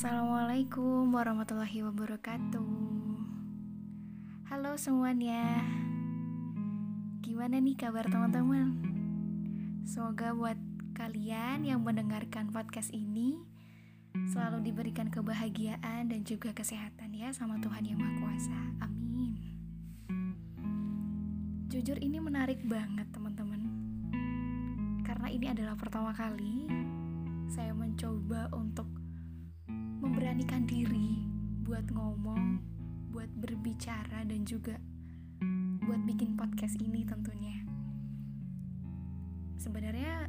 Assalamualaikum warahmatullahi wabarakatuh. Halo semuanya. Gimana nih kabar teman-teman? Semoga buat kalian yang mendengarkan podcast ini selalu diberikan kebahagiaan dan juga kesehatan ya sama Tuhan Yang Maha Kuasa. Amin. Jujur ini menarik banget teman-teman. Karena ini adalah pertama kali saya mencoba untuk memberanikan diri buat ngomong, buat berbicara dan juga buat bikin podcast ini tentunya. Sebenarnya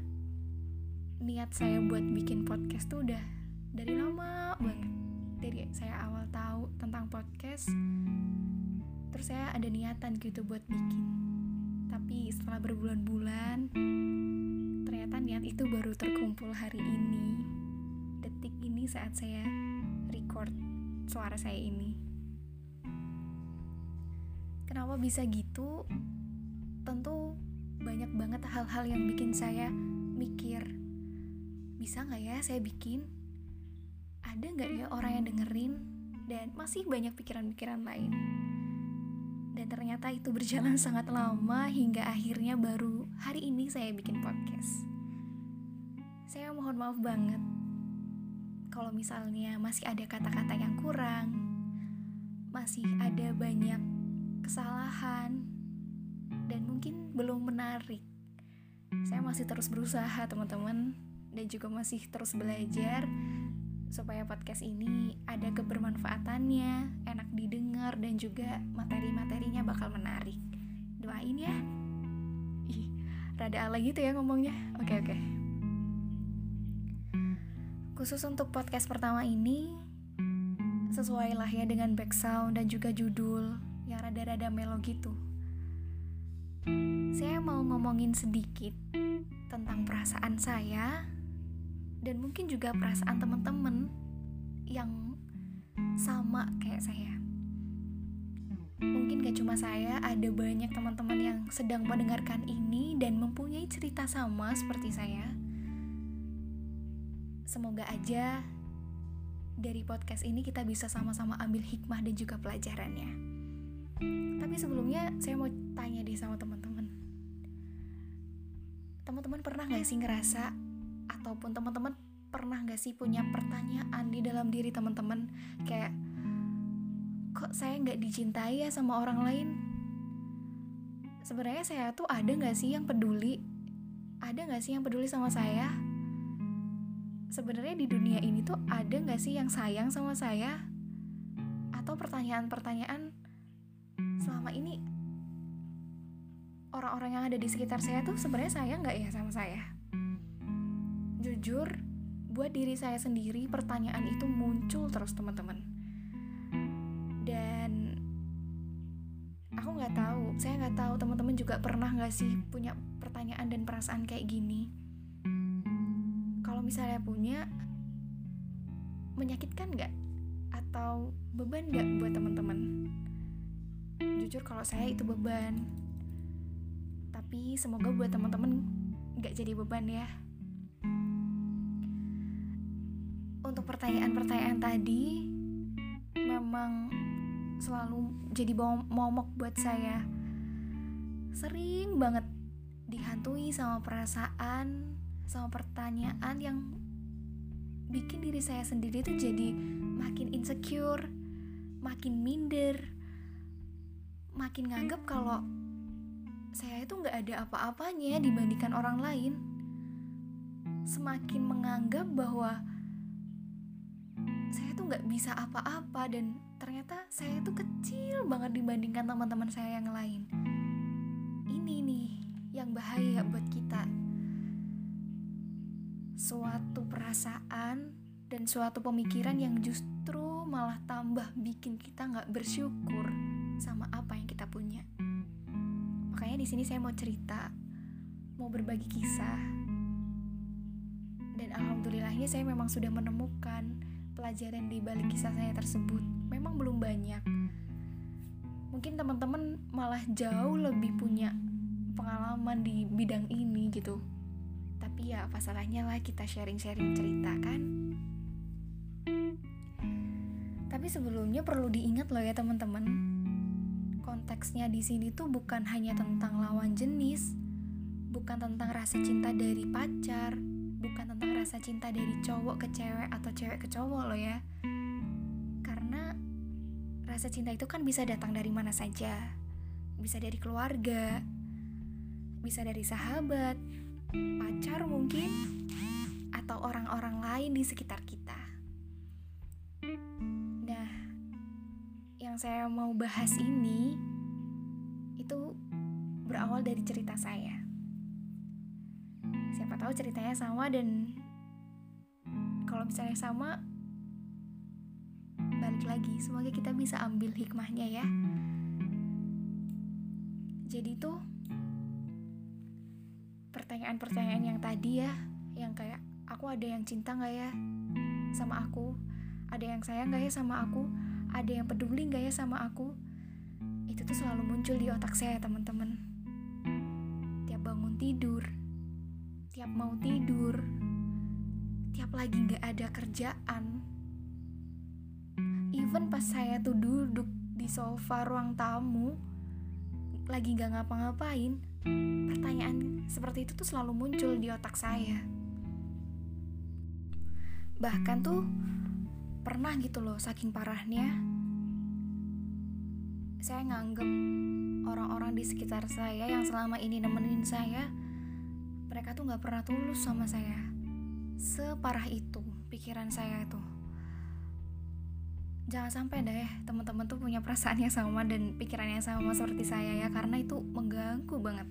niat saya buat bikin podcast tuh udah dari lama banget. Dari saya awal tahu tentang podcast, terus saya ada niatan gitu buat bikin. Tapi setelah berbulan-bulan, ternyata niat itu baru terkumpul hari ini detik ini saat saya record suara saya ini. Kenapa bisa gitu? Tentu banyak banget hal-hal yang bikin saya mikir, bisa nggak ya saya bikin? Ada nggak ya orang yang dengerin? Dan masih banyak pikiran-pikiran lain. Dan ternyata itu berjalan sangat lama hingga akhirnya baru hari ini saya bikin podcast. Saya mohon maaf banget kalau misalnya masih ada kata-kata yang kurang, masih ada banyak kesalahan, dan mungkin belum menarik. Saya masih terus berusaha, teman-teman, dan juga masih terus belajar supaya podcast ini ada kebermanfaatannya, enak didengar, dan juga materi-materinya bakal menarik. Doain ya. Ih, rada ala gitu ya ngomongnya. Oke, oke. Khusus untuk podcast pertama ini, sesuai lah ya dengan back sound dan juga judul yang rada-rada melo gitu. Saya mau ngomongin sedikit tentang perasaan saya dan mungkin juga perasaan teman-teman yang sama kayak saya. Mungkin gak cuma saya, ada banyak teman-teman yang sedang mendengarkan ini dan mempunyai cerita sama seperti saya Semoga aja dari podcast ini kita bisa sama-sama ambil hikmah dan juga pelajarannya. Tapi sebelumnya saya mau tanya deh sama teman-teman. Teman-teman pernah gak sih ngerasa ataupun teman-teman pernah gak sih punya pertanyaan di dalam diri teman-teman kayak kok saya nggak dicintai ya sama orang lain? Sebenarnya saya tuh ada nggak sih yang peduli? Ada nggak sih yang peduli sama saya? Sebenarnya di dunia ini tuh ada nggak sih yang sayang sama saya? Atau pertanyaan-pertanyaan selama ini orang-orang yang ada di sekitar saya tuh sebenarnya sayang nggak ya sama saya? Jujur, buat diri saya sendiri pertanyaan itu muncul terus teman-teman. Dan aku nggak tahu, saya nggak tahu teman-teman juga pernah nggak sih punya pertanyaan dan perasaan kayak gini kalau misalnya punya menyakitkan nggak? Atau beban nggak buat teman-teman? Jujur kalau saya itu beban. Tapi semoga buat teman-teman nggak jadi beban ya. Untuk pertanyaan-pertanyaan tadi memang selalu jadi momok buat saya. Sering banget dihantui sama perasaan sama pertanyaan yang bikin diri saya sendiri tuh jadi makin insecure, makin minder, makin nganggap kalau saya itu nggak ada apa-apanya dibandingkan orang lain. Semakin menganggap bahwa saya tuh nggak bisa apa-apa dan ternyata saya tuh kecil banget dibandingkan teman-teman saya yang lain. Ini nih yang bahaya buat kita suatu perasaan dan suatu pemikiran yang justru malah tambah bikin kita nggak bersyukur sama apa yang kita punya. Makanya di sini saya mau cerita, mau berbagi kisah. Dan alhamdulillahnya saya memang sudah menemukan pelajaran di balik kisah saya tersebut. Memang belum banyak. Mungkin teman-teman malah jauh lebih punya pengalaman di bidang ini gitu tapi ya apa salahnya lah kita sharing-sharing cerita kan Tapi sebelumnya perlu diingat loh ya teman-teman. Konteksnya di sini tuh bukan hanya tentang lawan jenis, bukan tentang rasa cinta dari pacar, bukan tentang rasa cinta dari cowok ke cewek atau cewek ke cowok loh ya. Karena rasa cinta itu kan bisa datang dari mana saja. Bisa dari keluarga, bisa dari sahabat, pacar mungkin, atau orang-orang lain di sekitar kita. yang saya mau bahas ini itu berawal dari cerita saya. Siapa tahu ceritanya sama dan kalau misalnya sama balik lagi semoga kita bisa ambil hikmahnya ya. Jadi tuh pertanyaan-pertanyaan yang tadi ya, yang kayak aku ada yang cinta nggak ya sama aku, ada yang sayang nggak ya sama aku, ada yang peduli gak ya sama aku? Itu tuh selalu muncul di otak saya teman-teman. Tiap bangun tidur tiap mau tidur tiap lagi gak ada kerjaan. Even pas saya tuh duduk di sofa ruang tamu lagi gak ngapa-ngapain pertanyaan seperti itu tuh selalu muncul di otak saya. Bahkan tuh pernah gitu loh saking parahnya saya nganggep orang-orang di sekitar saya yang selama ini nemenin saya mereka tuh nggak pernah tulus sama saya. Separah itu pikiran saya itu. Jangan sampai deh teman-teman tuh punya perasaannya sama dan pikirannya sama seperti saya ya karena itu mengganggu banget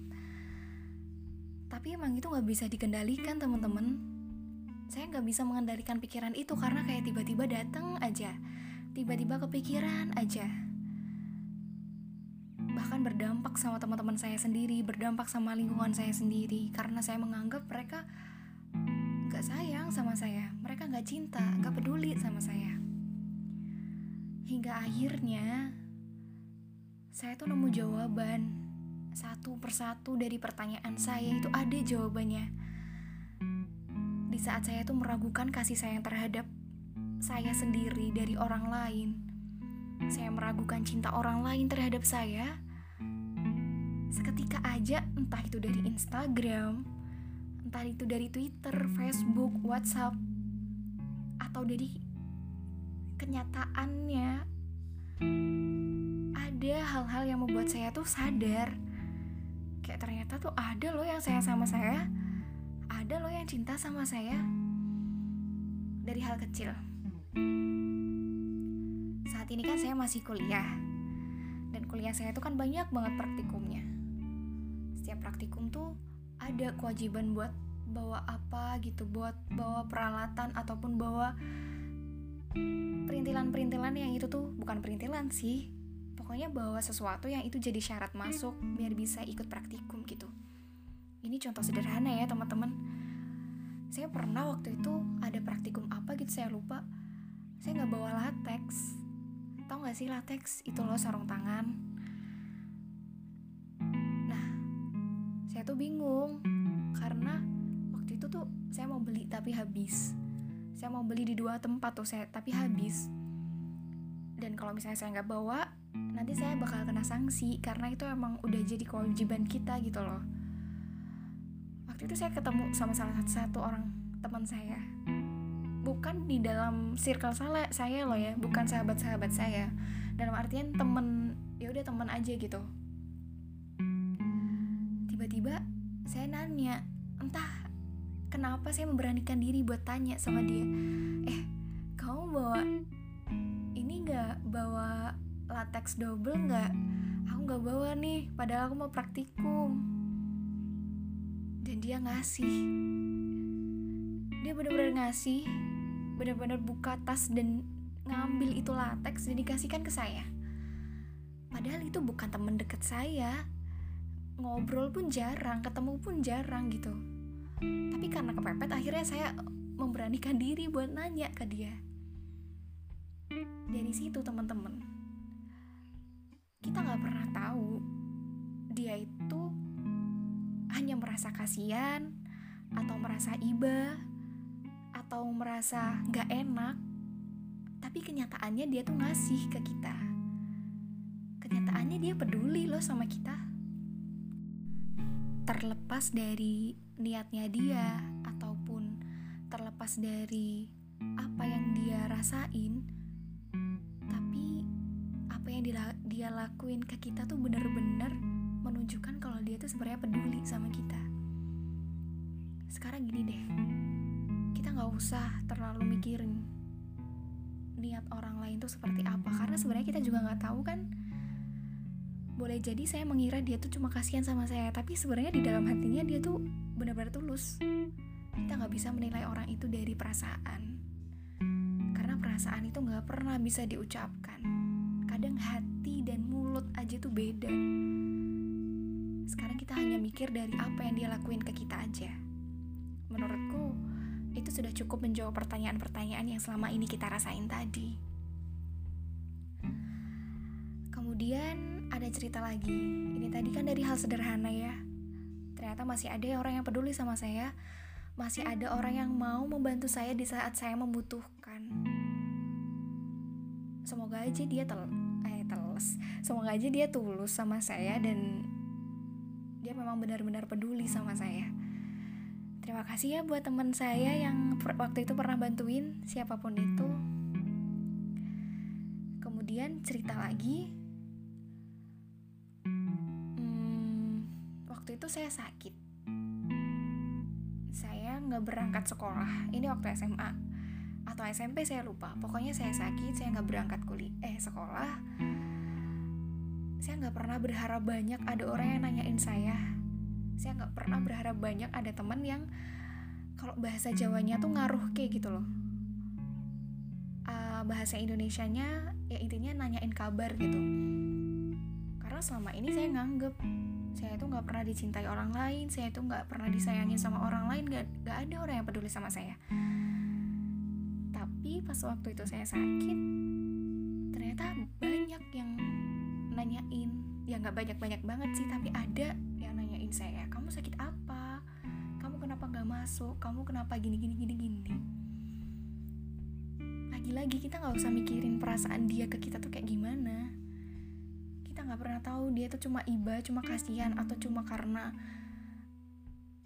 tapi emang itu nggak bisa dikendalikan teman-teman. Saya nggak bisa mengendalikan pikiran itu karena kayak tiba-tiba datang aja. Tiba-tiba kepikiran aja. Bahkan berdampak sama teman-teman saya sendiri berdampak sama lingkungan saya sendiri. Karena saya menganggap mereka nggak sayang sama saya. Mereka nggak cinta nggak peduli sama saya. Hingga akhirnya saya tuh nemu jawaban satu persatu dari pertanyaan saya itu ada jawabannya. Di saat saya tuh meragukan kasih sayang terhadap saya sendiri dari orang lain, saya meragukan cinta orang lain terhadap saya, seketika aja entah itu dari Instagram, entah itu dari Twitter, Facebook, WhatsApp, atau dari kenyataannya ada hal-hal yang membuat saya tuh sadar kayak ternyata tuh ada loh yang sayang sama saya ada loh yang cinta sama saya dari hal kecil. Saat ini kan saya masih kuliah dan kuliah saya itu kan banyak banget praktikumnya. Setiap praktikum tuh ada kewajiban buat bawa apa gitu, buat bawa peralatan ataupun bawa perintilan-perintilan yang itu tuh bukan perintilan sih. Pokoknya bawa sesuatu yang itu jadi syarat masuk biar bisa ikut praktikum gitu. Ini contoh sederhana ya teman-teman. Saya pernah waktu itu ada praktikum apa gitu saya lupa. Saya nggak bawa latex. Tau nggak sih latex? Itu loh sarung tangan. Nah saya tuh bingung karena waktu itu tuh saya mau beli tapi habis. Saya mau beli di dua tempat tuh saya tapi habis. Dan kalau misalnya saya nggak bawa nanti saya bakal kena sanksi karena itu emang udah jadi kewajiban kita gitu loh. Waktu itu saya ketemu sama salah satu, orang teman saya. Bukan di dalam circle saya saya loh ya bukan sahabat-sahabat saya. Dalam artian temen ya udah temen aja gitu. Tiba-tiba saya nanya entah kenapa saya memberanikan diri buat tanya sama dia eh kamu bawa ini nggak? Bawa latex double nggak? Aku nggak bawa nih padahal aku mau praktikum. Dan dia ngasih. Dia benar-benar ngasih benar-benar buka tas dan ngambil itu latex dan dikasihkan ke saya. Padahal itu bukan teman dekat saya. Ngobrol pun jarang ketemu pun jarang gitu. Tapi karena kepepet akhirnya saya memberanikan diri buat nanya ke dia. Dari situ teman-teman kita nggak pernah tahu. Dia itu hanya merasa kasihan atau merasa iba atau merasa gak enak. Tapi kenyataannya dia tuh ngasih ke kita. Kenyataannya dia peduli loh sama kita. Terlepas dari niatnya dia ataupun terlepas dari apa yang dia rasain tapi apa yang dia, dia lakuin ke kita tuh bener-bener menunjukkan kalau dia tuh sebenarnya peduli sama kita. Sekarang gini deh kita nggak usah terlalu mikirin niat orang lain tuh seperti apa karena sebenarnya kita juga nggak tahu kan. Boleh jadi saya mengira dia tuh cuma kasihan sama saya tapi sebenarnya di dalam hatinya dia tuh benar-benar tulus. Kita nggak bisa menilai orang itu dari perasaan karena perasaan itu nggak pernah bisa diucapkan. Kadang hati dan mulut aja tuh beda sekarang kita hanya mikir dari apa yang dia lakuin ke kita aja menurutku itu sudah cukup menjawab pertanyaan-pertanyaan yang selama ini kita rasain tadi. Kemudian ada cerita lagi. Ini tadi kan dari hal sederhana ya. Ternyata masih ada orang yang peduli sama saya. Masih ada orang yang mau membantu saya di saat saya membutuhkan. Semoga aja dia tel teles. Semoga aja dia tulus sama saya dan dia memang benar-benar peduli sama saya. Terima kasih ya buat teman saya yang waktu itu pernah bantuin siapa pun itu. Kemudian cerita lagi. Hmm, waktu itu saya sakit. Saya nggak berangkat sekolah. Ini waktu SMA atau SMP saya lupa. Pokoknya saya sakit, saya nggak berangkat kuliah, eh sekolah. Saya nggak pernah berharap banyak ada orang yang nanyain saya. Saya nggak pernah berharap banyak ada teman yang kalau bahasa Jawanya tuh ngaruh kayak gitu loh. Uh, bahasa Indonesianya ya intinya nanyain kabar gitu. Karena selama ini saya nganggep saya tuh nggak pernah dicintai orang lain saya tuh nggak pernah disayangin sama orang lain gak, gak ada orang yang peduli sama saya. Tapi pas waktu itu saya sakit ternyata banyak yang nanyain. Ya nggak banyak banyak banget sih tapi ada nanyain saya kamu sakit apa? Kamu kenapa nggak masuk? Kamu kenapa gini gini gini gini? Lagi-lagi kita nggak usah mikirin perasaan dia ke kita tuh kayak gimana. Kita nggak pernah tahu dia tuh cuma iba cuma kasihan atau cuma karena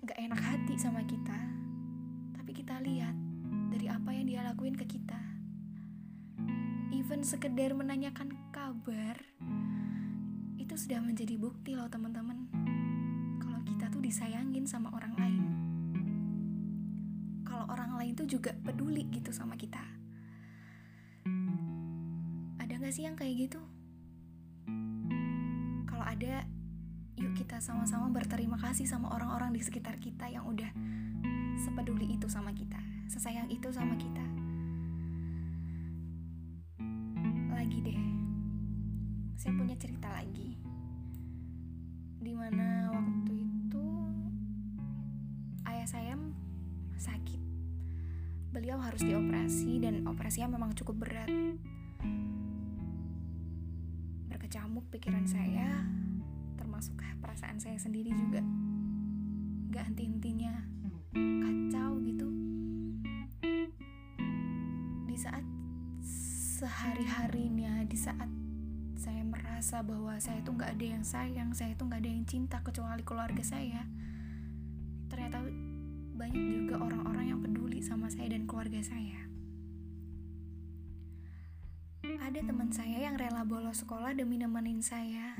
nggak enak hati sama kita. Tapi kita lihat dari apa yang dia lakuin ke kita even sekedar menanyakan kabar itu sudah menjadi bukti loh teman-teman disayangin sama orang lain. Kalau orang lain tuh juga peduli gitu sama kita. Ada gak sih yang kayak gitu? Kalau ada, yuk kita sama-sama berterima kasih sama orang-orang di sekitar kita yang udah sepeduli itu sama kita, sesayang itu sama kita. Saya punya cerita lagi. Di mana waktu itu saya sakit. Beliau harus dioperasi dan operasinya memang cukup berat. Berkecamuk pikiran saya, termasuk perasaan saya sendiri juga. Gak henti-hentinya, kacau gitu. Di saat sehari-harinya, di saat saya merasa bahwa saya itu nggak ada yang sayang, saya itu nggak ada yang cinta kecuali keluarga saya. Ternyata banyak juga orang-orang yang peduli sama saya dan keluarga saya. Ada teman saya yang rela bolos sekolah demi nemenin saya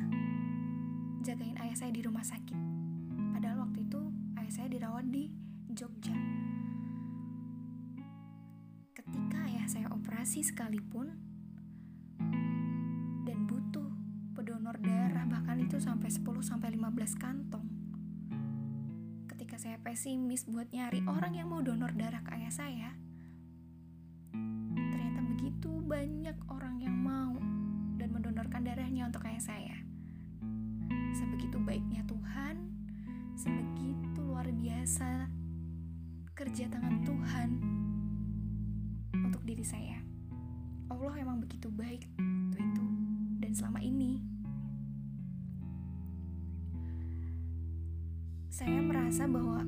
jagain ayah saya di rumah sakit. Padahal waktu itu ayah saya dirawat di Jogja. Ketika ayah saya operasi sekalipun itu sampai 10 sampai 15 kantong ketika saya pesimis buat nyari orang yang mau donor darah ke ayah saya, ternyata begitu banyak orang yang mau dan mendonorkan darahnya untuk ayah saya. Sebegitu baiknya Tuhan, sebegitu luar biasa kerja tangan Tuhan untuk diri saya. Allah emang begitu baik waktu itu dan selama ini saya merasa bahwa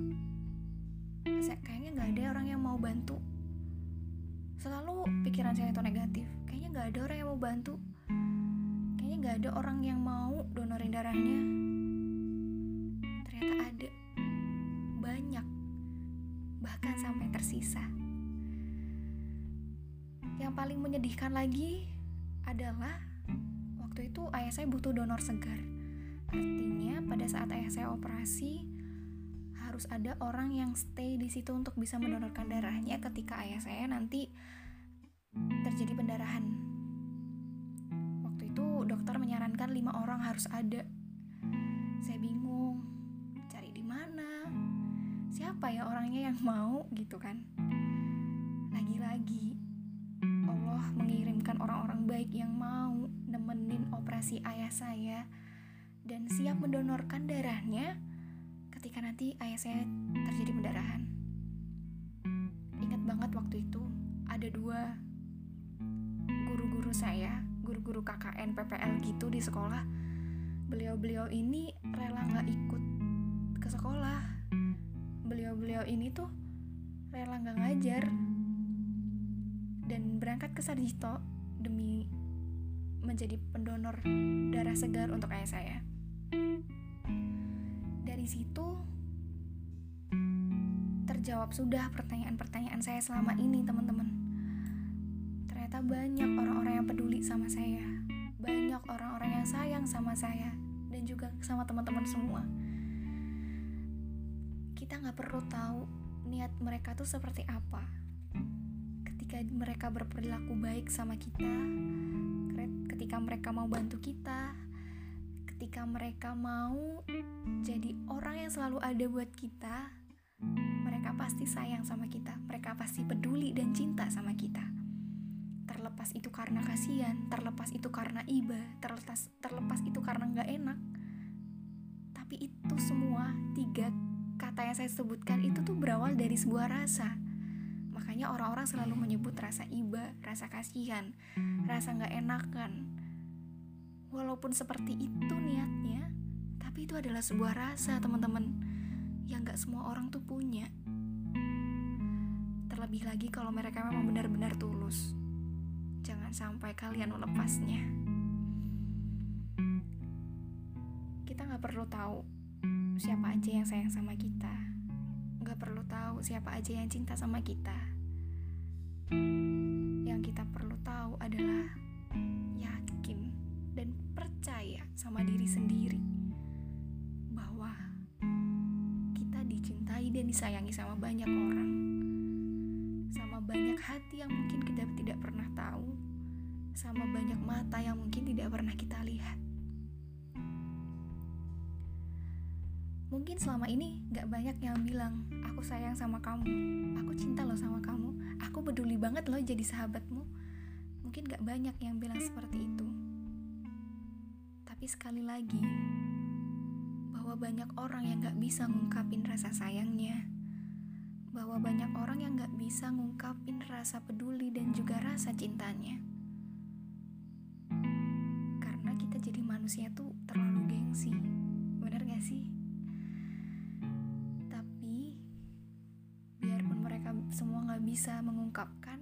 saya kayaknya nggak ada orang yang mau bantu. Selalu pikiran saya itu negatif. Kayaknya nggak ada orang yang mau bantu. Kayaknya nggak ada orang yang mau donorin darahnya. Ternyata ada. Banyak. Bahkan sampai tersisa. Yang paling menyedihkan lagi adalah waktu itu ayah saya butuh donor segar. Artinya pada saat ayah saya operasi harus ada orang yang stay di situ untuk bisa mendonorkan darahnya ketika ayah saya nanti terjadi pendarahan. Waktu itu dokter menyarankan lima orang harus ada. Saya bingung, cari di mana? Siapa ya orangnya yang mau gitu kan? Lagi-lagi Allah mengirimkan orang-orang baik yang mau nemenin operasi ayah saya dan siap mendonorkan darahnya ketika nanti ayah saya terjadi pendarahan. Ingat banget waktu itu ada dua guru-guru saya, guru-guru KKN PPL gitu di sekolah. Beliau-beliau ini rela nggak ikut ke sekolah. Beliau-beliau ini tuh rela nggak ngajar dan berangkat ke Sarjito demi menjadi pendonor darah segar untuk ayah saya dari situ terjawab sudah pertanyaan-pertanyaan saya selama ini teman-teman. Ternyata banyak orang-orang yang peduli sama saya. Banyak orang-orang yang sayang sama saya dan juga sama teman-teman semua. Kita nggak perlu tahu niat mereka tuh seperti apa. Ketika mereka berperilaku baik sama kita ketika mereka mau bantu kita ketika mereka mau jadi orang yang selalu ada buat kita, mereka pasti sayang sama kita, mereka pasti peduli dan cinta sama kita. Terlepas itu karena kasihan, terlepas itu karena iba, terlepas terlepas itu karena nggak enak. Tapi itu semua tiga kata yang saya sebutkan itu tuh berawal dari sebuah rasa. Makanya orang-orang selalu menyebut rasa iba, rasa kasihan, rasa nggak enakan, Walaupun seperti itu niatnya, tapi itu adalah sebuah rasa teman-teman yang gak semua orang tuh punya. Terlebih lagi kalau mereka memang benar-benar tulus. Jangan sampai kalian melepasnya. Kita gak perlu tahu siapa aja yang sayang sama kita. Gak perlu tahu siapa aja yang cinta sama kita. Yang kita perlu tahu adalah sama diri sendiri bahwa kita dicintai dan disayangi sama banyak orang, sama banyak hati yang mungkin kita tidak pernah tahu, sama banyak mata yang mungkin tidak pernah kita lihat. Mungkin selama ini gak banyak yang bilang, aku sayang sama kamu, aku cinta loh sama kamu, aku peduli banget loh jadi sahabatmu. Mungkin gak banyak yang bilang seperti itu. Tapi sekali lagi, bahwa banyak orang yang gak bisa ngungkapin rasa sayangnya, bahwa banyak orang yang gak bisa ngungkapin rasa peduli dan juga rasa cintanya. Karena kita jadi manusia tuh terlalu gengsi, bener gak sih? Tapi, biarpun mereka semua gak bisa mengungkapkan,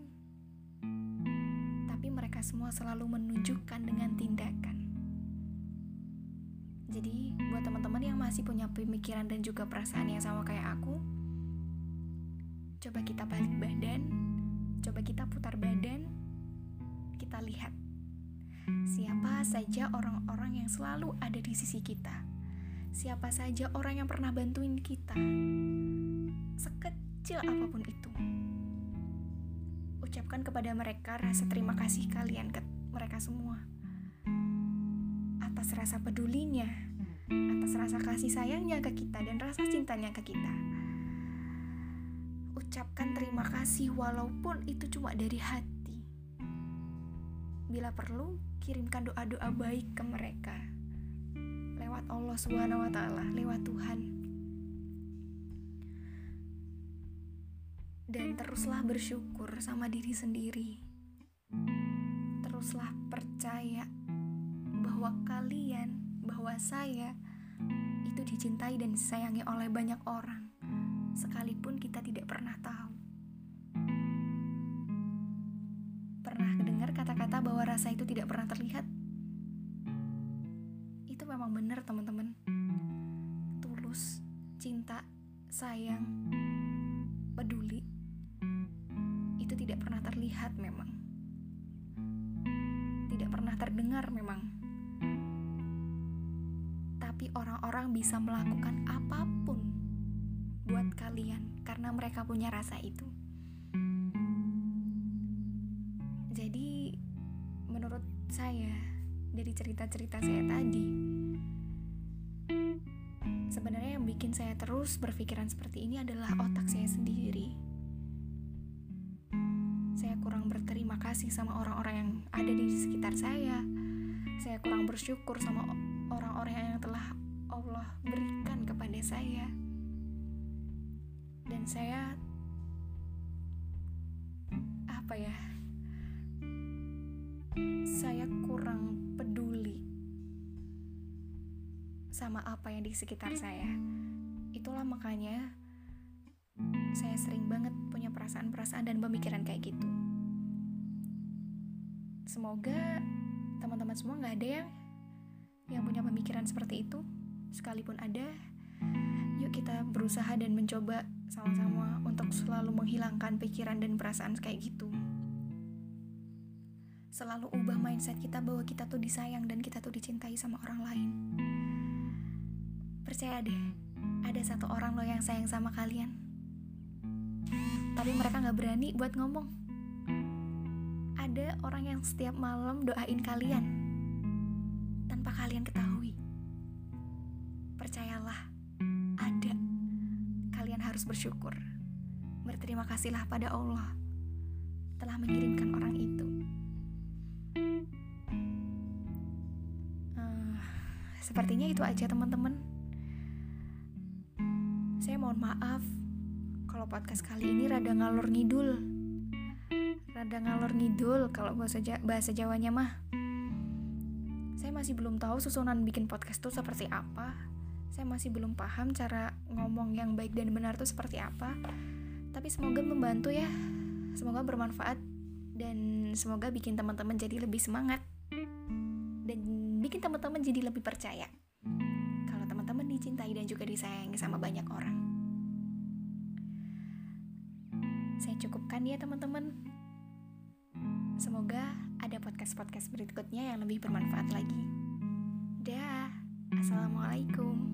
tapi mereka semua selalu menunjukkan dengan tindakan. Jadi, buat teman-teman yang masih punya pemikiran dan juga perasaan yang sama kayak aku, coba kita balik badan, coba kita putar badan, kita lihat siapa saja orang-orang yang selalu ada di sisi kita. Siapa saja orang yang pernah bantuin kita. Sekecil apa pun itu. Ucapkan kepada mereka rasa terima kasih kalian ke mereka semua rasa pedulinya, atas rasa kasih sayangnya ke kita dan rasa cintanya ke kita. Ucapkan terima kasih walaupun itu cuma dari hati. Bila perlu, kirimkan doa-doa baik ke mereka. Lewat Allah taala, lewat Tuhan. Dan teruslah bersyukur sama diri sendiri. Teruslah percaya bahwa kalian, bahwa saya itu dicintai dan disayangi oleh banyak orang, sekalipun kita tidak pernah tahu. berkata bahwa rasa itu tidak pernah terlihat, itu memang benar teman-teman. Tulus, cinta, sayang, peduli, itu tidak pernah terlihat memang. Tidak pernah terdengar memang. Orang-orang bisa melakukan apa pun buat kalian karena mereka punya rasa itu. saya dari cerita-cerita saya tadi sebenarnya yang bikin saya terus berpikiran seperti ini adalah otak saya sendiri saya kurang berterima kasih sama orang-orang yang ada di sekitar saya saya kurang bersyukur sama Berikan kepada saya dan saya apa ya saya kurang peduli sama apa yang di sekitar saya. Itulah makanya saya sering banget punya perasaan-perasaan dan pemikiran kayak gitu. Semoga teman-teman semua nggak ada yang yang punya pemikiran seperti itu. Sekalipun ada, yuk kita berusaha dan mencoba sama-sama untuk selalu menghilangkan pikiran dan perasaan kayak gitu selalu ubah mindset kita bahwa kita tuh disayang dan kita tuh dicintai sama orang lain. Percaya deh, ada satu orang loh yang sayang sama kalian. Tapi mereka gak berani buat ngomong. Ada orang yang setiap malam doain kalian tanpa kalian ketahui. Percayalah, ada. Kalian harus bersyukur. Berterima kasihlah pada Allah telah mengirimkan orang itu. Sepertinya itu aja teman-teman. Saya mohon maaf kalau podcast kali ini rada ngalor ngidul. Rada ngalor ngidul kalau bahasa, bahasa Jawanya mah. Saya masih belum tahu susunan bikin podcast itu seperti apa. Saya masih belum paham cara ngomong yang baik dan benar itu seperti apa. Tapi semoga membantu ya. Semoga bermanfaat dan semoga bikin teman-teman jadi lebih semangat bikin teman-teman jadi lebih percaya kalau teman-teman dicintai dan juga disayangi sama banyak orang. Saya cukupkan ya teman-teman. Semoga ada podcast-podcast berikutnya yang lebih bermanfaat lagi. Dah, Assalamualaikum.